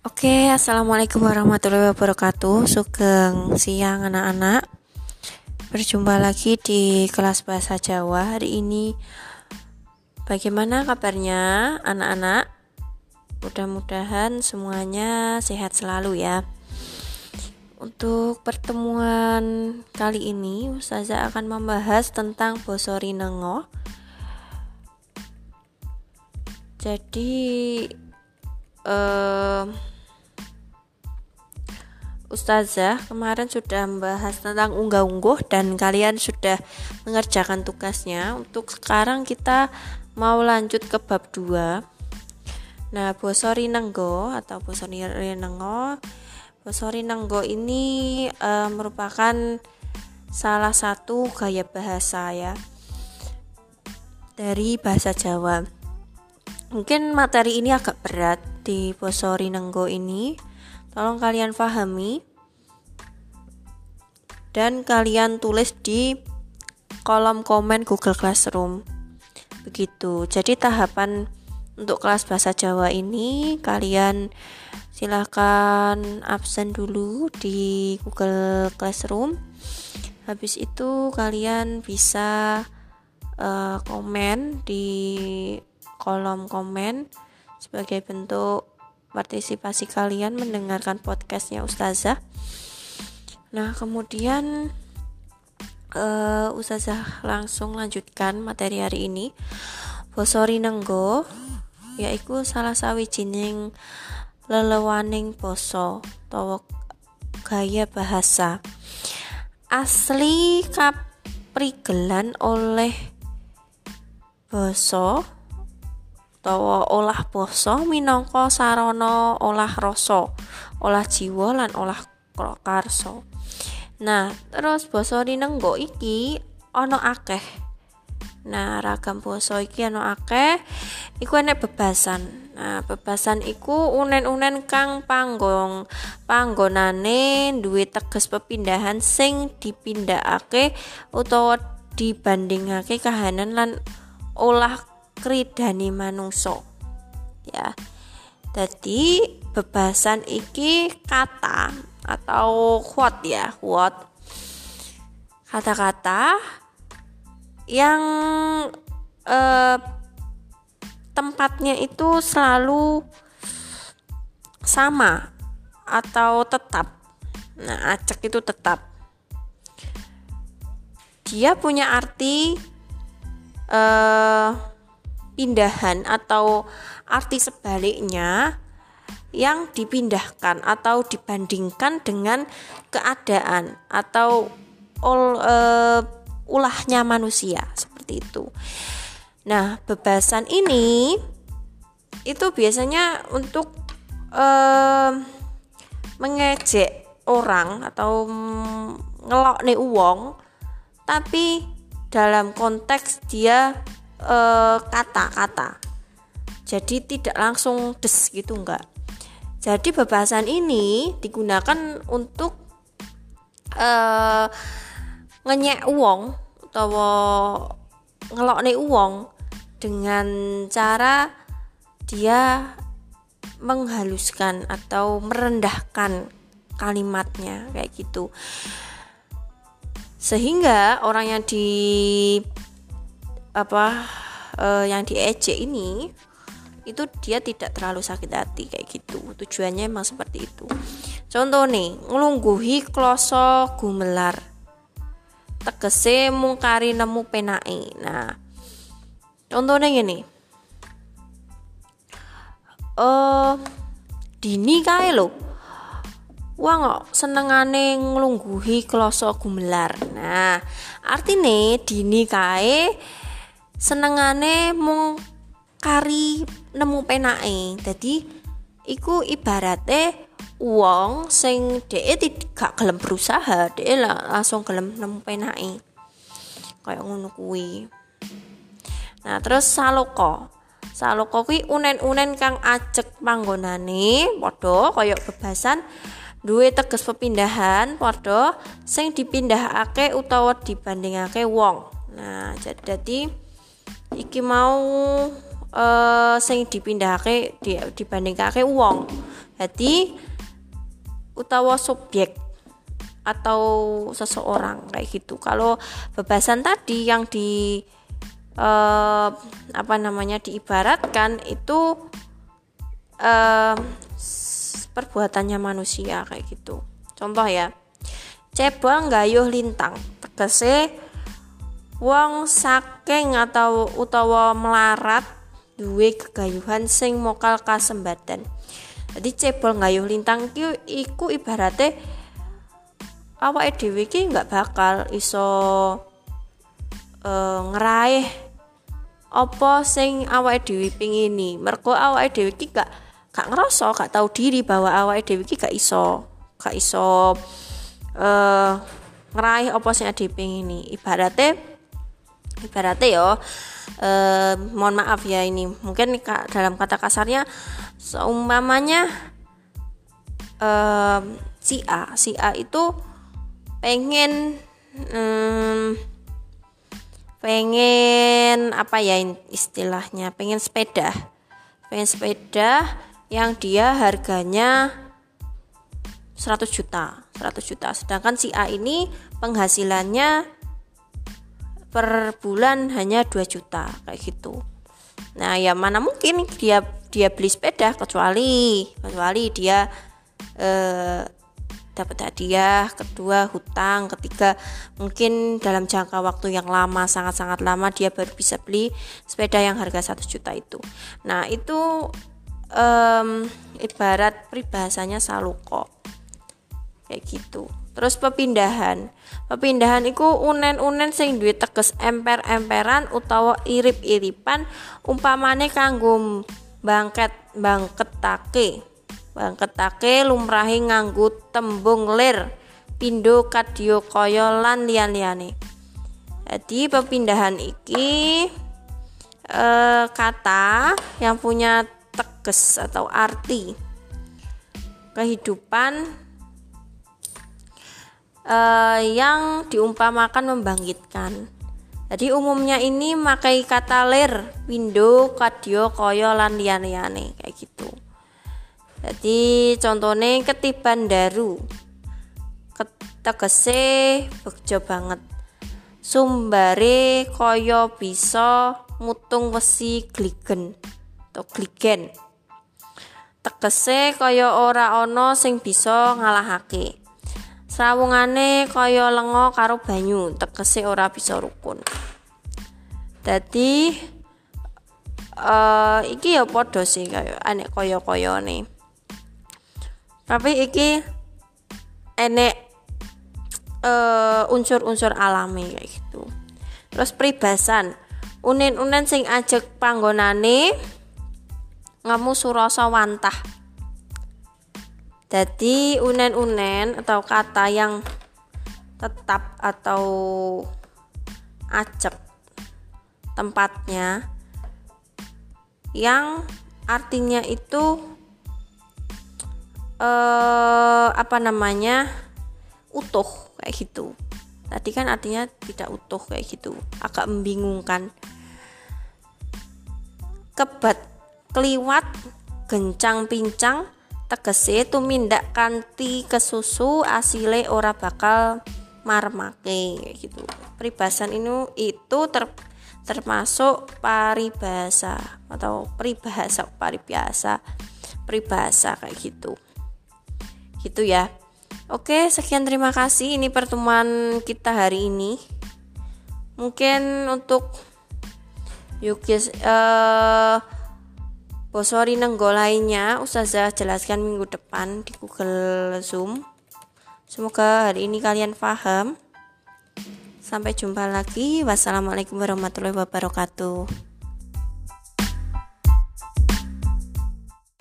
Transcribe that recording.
Oke, assalamualaikum warahmatullahi wabarakatuh. Sugeng siang anak-anak. Berjumpa lagi di kelas bahasa Jawa hari ini. Bagaimana kabarnya anak-anak? Mudah-mudahan semuanya sehat selalu ya. Untuk pertemuan kali ini, Ustazah akan membahas tentang Bosori Nengo. Jadi eh, Ustazah kemarin sudah membahas tentang unggah-ungguh dan kalian sudah mengerjakan tugasnya. Untuk sekarang kita mau lanjut ke bab 2. Nah, Bosori Nenggo atau Bosori Nenggo Bosori Nenggo ini e, merupakan salah satu gaya bahasa ya dari bahasa Jawa. Mungkin materi ini agak berat di Bosori Nenggo ini Tolong kalian pahami dan kalian tulis di kolom komen Google Classroom. Begitu. Jadi tahapan untuk kelas bahasa Jawa ini kalian silahkan absen dulu di Google Classroom. Habis itu kalian bisa uh, komen di kolom komen sebagai bentuk partisipasi kalian mendengarkan podcastnya Ustazah. Nah, kemudian uh, Ustazah langsung lanjutkan materi hari ini. Bosori Nenggo yaitu salah sawijining lelewaning poso atau gaya bahasa asli kaprigelan oleh boso utawa olah basa minangka sarana olah rasa, olah jiwa lan olah karsa. Nah, terus basa rinenggo iki ana akeh. Nah, ragam basa iki ana akeh. Iku enek bebasan. Nah, bebasan iku unen-unen kang panggong panggonane duwe teges pepindahan sing dipindhakake utawa dibandingake kahanan lan olah kridani manungso ya. Jadi bebasan iki kata atau quote ya quote. Kata-kata yang eh, tempatnya itu selalu sama atau tetap. Nah acak itu tetap. Dia punya arti eh, pindahan atau arti sebaliknya yang dipindahkan atau dibandingkan dengan keadaan atau ol, e, ulahnya manusia seperti itu. Nah, bebasan ini itu biasanya untuk e, mengejek orang atau ngelok nih uang tapi dalam konteks dia Eh, kata-kata. Jadi tidak langsung des gitu enggak. Jadi bebasan ini digunakan untuk uh, ngenyek uang atau ngelokne uang dengan cara dia menghaluskan atau merendahkan kalimatnya kayak gitu sehingga orang yang di apa uh, yang diejek ini itu dia tidak terlalu sakit hati kayak gitu. Tujuannya emang seperti itu. Contoh nih ngelungguhi kloso gumelar. Tegese mungkari nemu penai nah contohnya gini. Eh uh, dini kae lo Wah kok senengane ngelungguhi kloso gumelar. Nah, artine dini kae senengane mung kari nemu penake. Dadi iku ibarate wong sing dhek tidak gelem berusaha dhek langsung gelem nemu penake. Kayak ngono kuwi. Nah terus saloko saloko kuwi unen-unen kang ajek panggonane padha kaya bebasan duwe teges pepindahan padha sing dipindahake utawa dibandingake wong. Nah jadi iki mau uh, sing dipindahake di, dibandingake uang jadi utawa subjek atau seseorang kayak gitu. Kalau bebasan tadi yang di eh, apa namanya diibaratkan itu eh, perbuatannya manusia kayak gitu. Contoh ya cebol gayuh lintang. Tegese wong saking atau utawa melarat duwe kegayuhan sing mokal kasembadan. Jadi cebol ngayuh lintang ki iku ibarate awake dhewe ki nggak bakal iso uh, ngeraih apa sing awake dhewe pingini. Mergo awake dhewe ki gak gak ngerasa gak tahu diri bahwa awake dhewe ki gak iso gak iso uh, ngeraih apa sing ade pingini. Ibarate ibaratnya yo eh, mohon maaf ya ini. Mungkin dalam kata kasarnya seumpamanya eh, si A. Si A itu pengen pengen apa ya istilahnya? Pengen sepeda. Pengen sepeda yang dia harganya 100 juta 100 juta. Sedangkan si A ini penghasilannya per bulan hanya 2 juta kayak gitu. Nah ya mana mungkin dia dia beli sepeda kecuali kecuali dia eh, dapat hadiah kedua hutang ketiga. Mungkin dalam jangka waktu yang lama sangat-sangat lama dia baru bisa beli sepeda yang harga satu juta itu. Nah itu um, ibarat peribahasanya saluko kayak gitu. Terus pepindahan pepindahan iku unen-unen sing duwe teges emper-emperan utawa irip-iripan umpamane kanggo bangket bangketake bangketake lumrahe nganggo tembung lir pindo kadya kaya lan liyan-liyane jadi pepindahan iki eh, kata yang punya teges atau arti kehidupan uh, yang diumpamakan membangkitkan. Jadi umumnya ini makai kata ler, window, kadio, koyo, lan liane-liane kayak gitu. Jadi contohnya ketiban daru, tegese bejo banget. Sumbare koyo bisa mutung wesi gligen atau gligen. Tegese kaya ora ana sing bisa ngalahake. Srawungane kaya lenga karo banyu, tegese ora bisa rukun. Dadi uh, iki ya padha sih kaya anek kaya-kayane. Tapi iki enek uh, unsur-unsur alami kayak gitu. Terus peribasan, unen-unen sing ajek panggonane ngamu surasa wantah jadi unen-unen atau kata yang tetap atau acep tempatnya yang artinya itu eh, apa namanya utuh kayak gitu. Tadi kan artinya tidak utuh kayak gitu agak membingungkan. Kebat keliwat gencang pincang tegese tumindak kanthi kesusu asile ora bakal marmake gitu. Peribasan ini itu ter, termasuk paribasa atau peribahasa paribasa peribahasa kayak gitu. Gitu ya. Oke sekian terima kasih. Ini pertemuan kita hari ini. Mungkin untuk yuk uh, Bosori nenggo lainnya Ustazah jelaskan minggu depan di Google Zoom. Semoga hari ini kalian paham. Sampai jumpa lagi. Wassalamualaikum warahmatullahi wabarakatuh.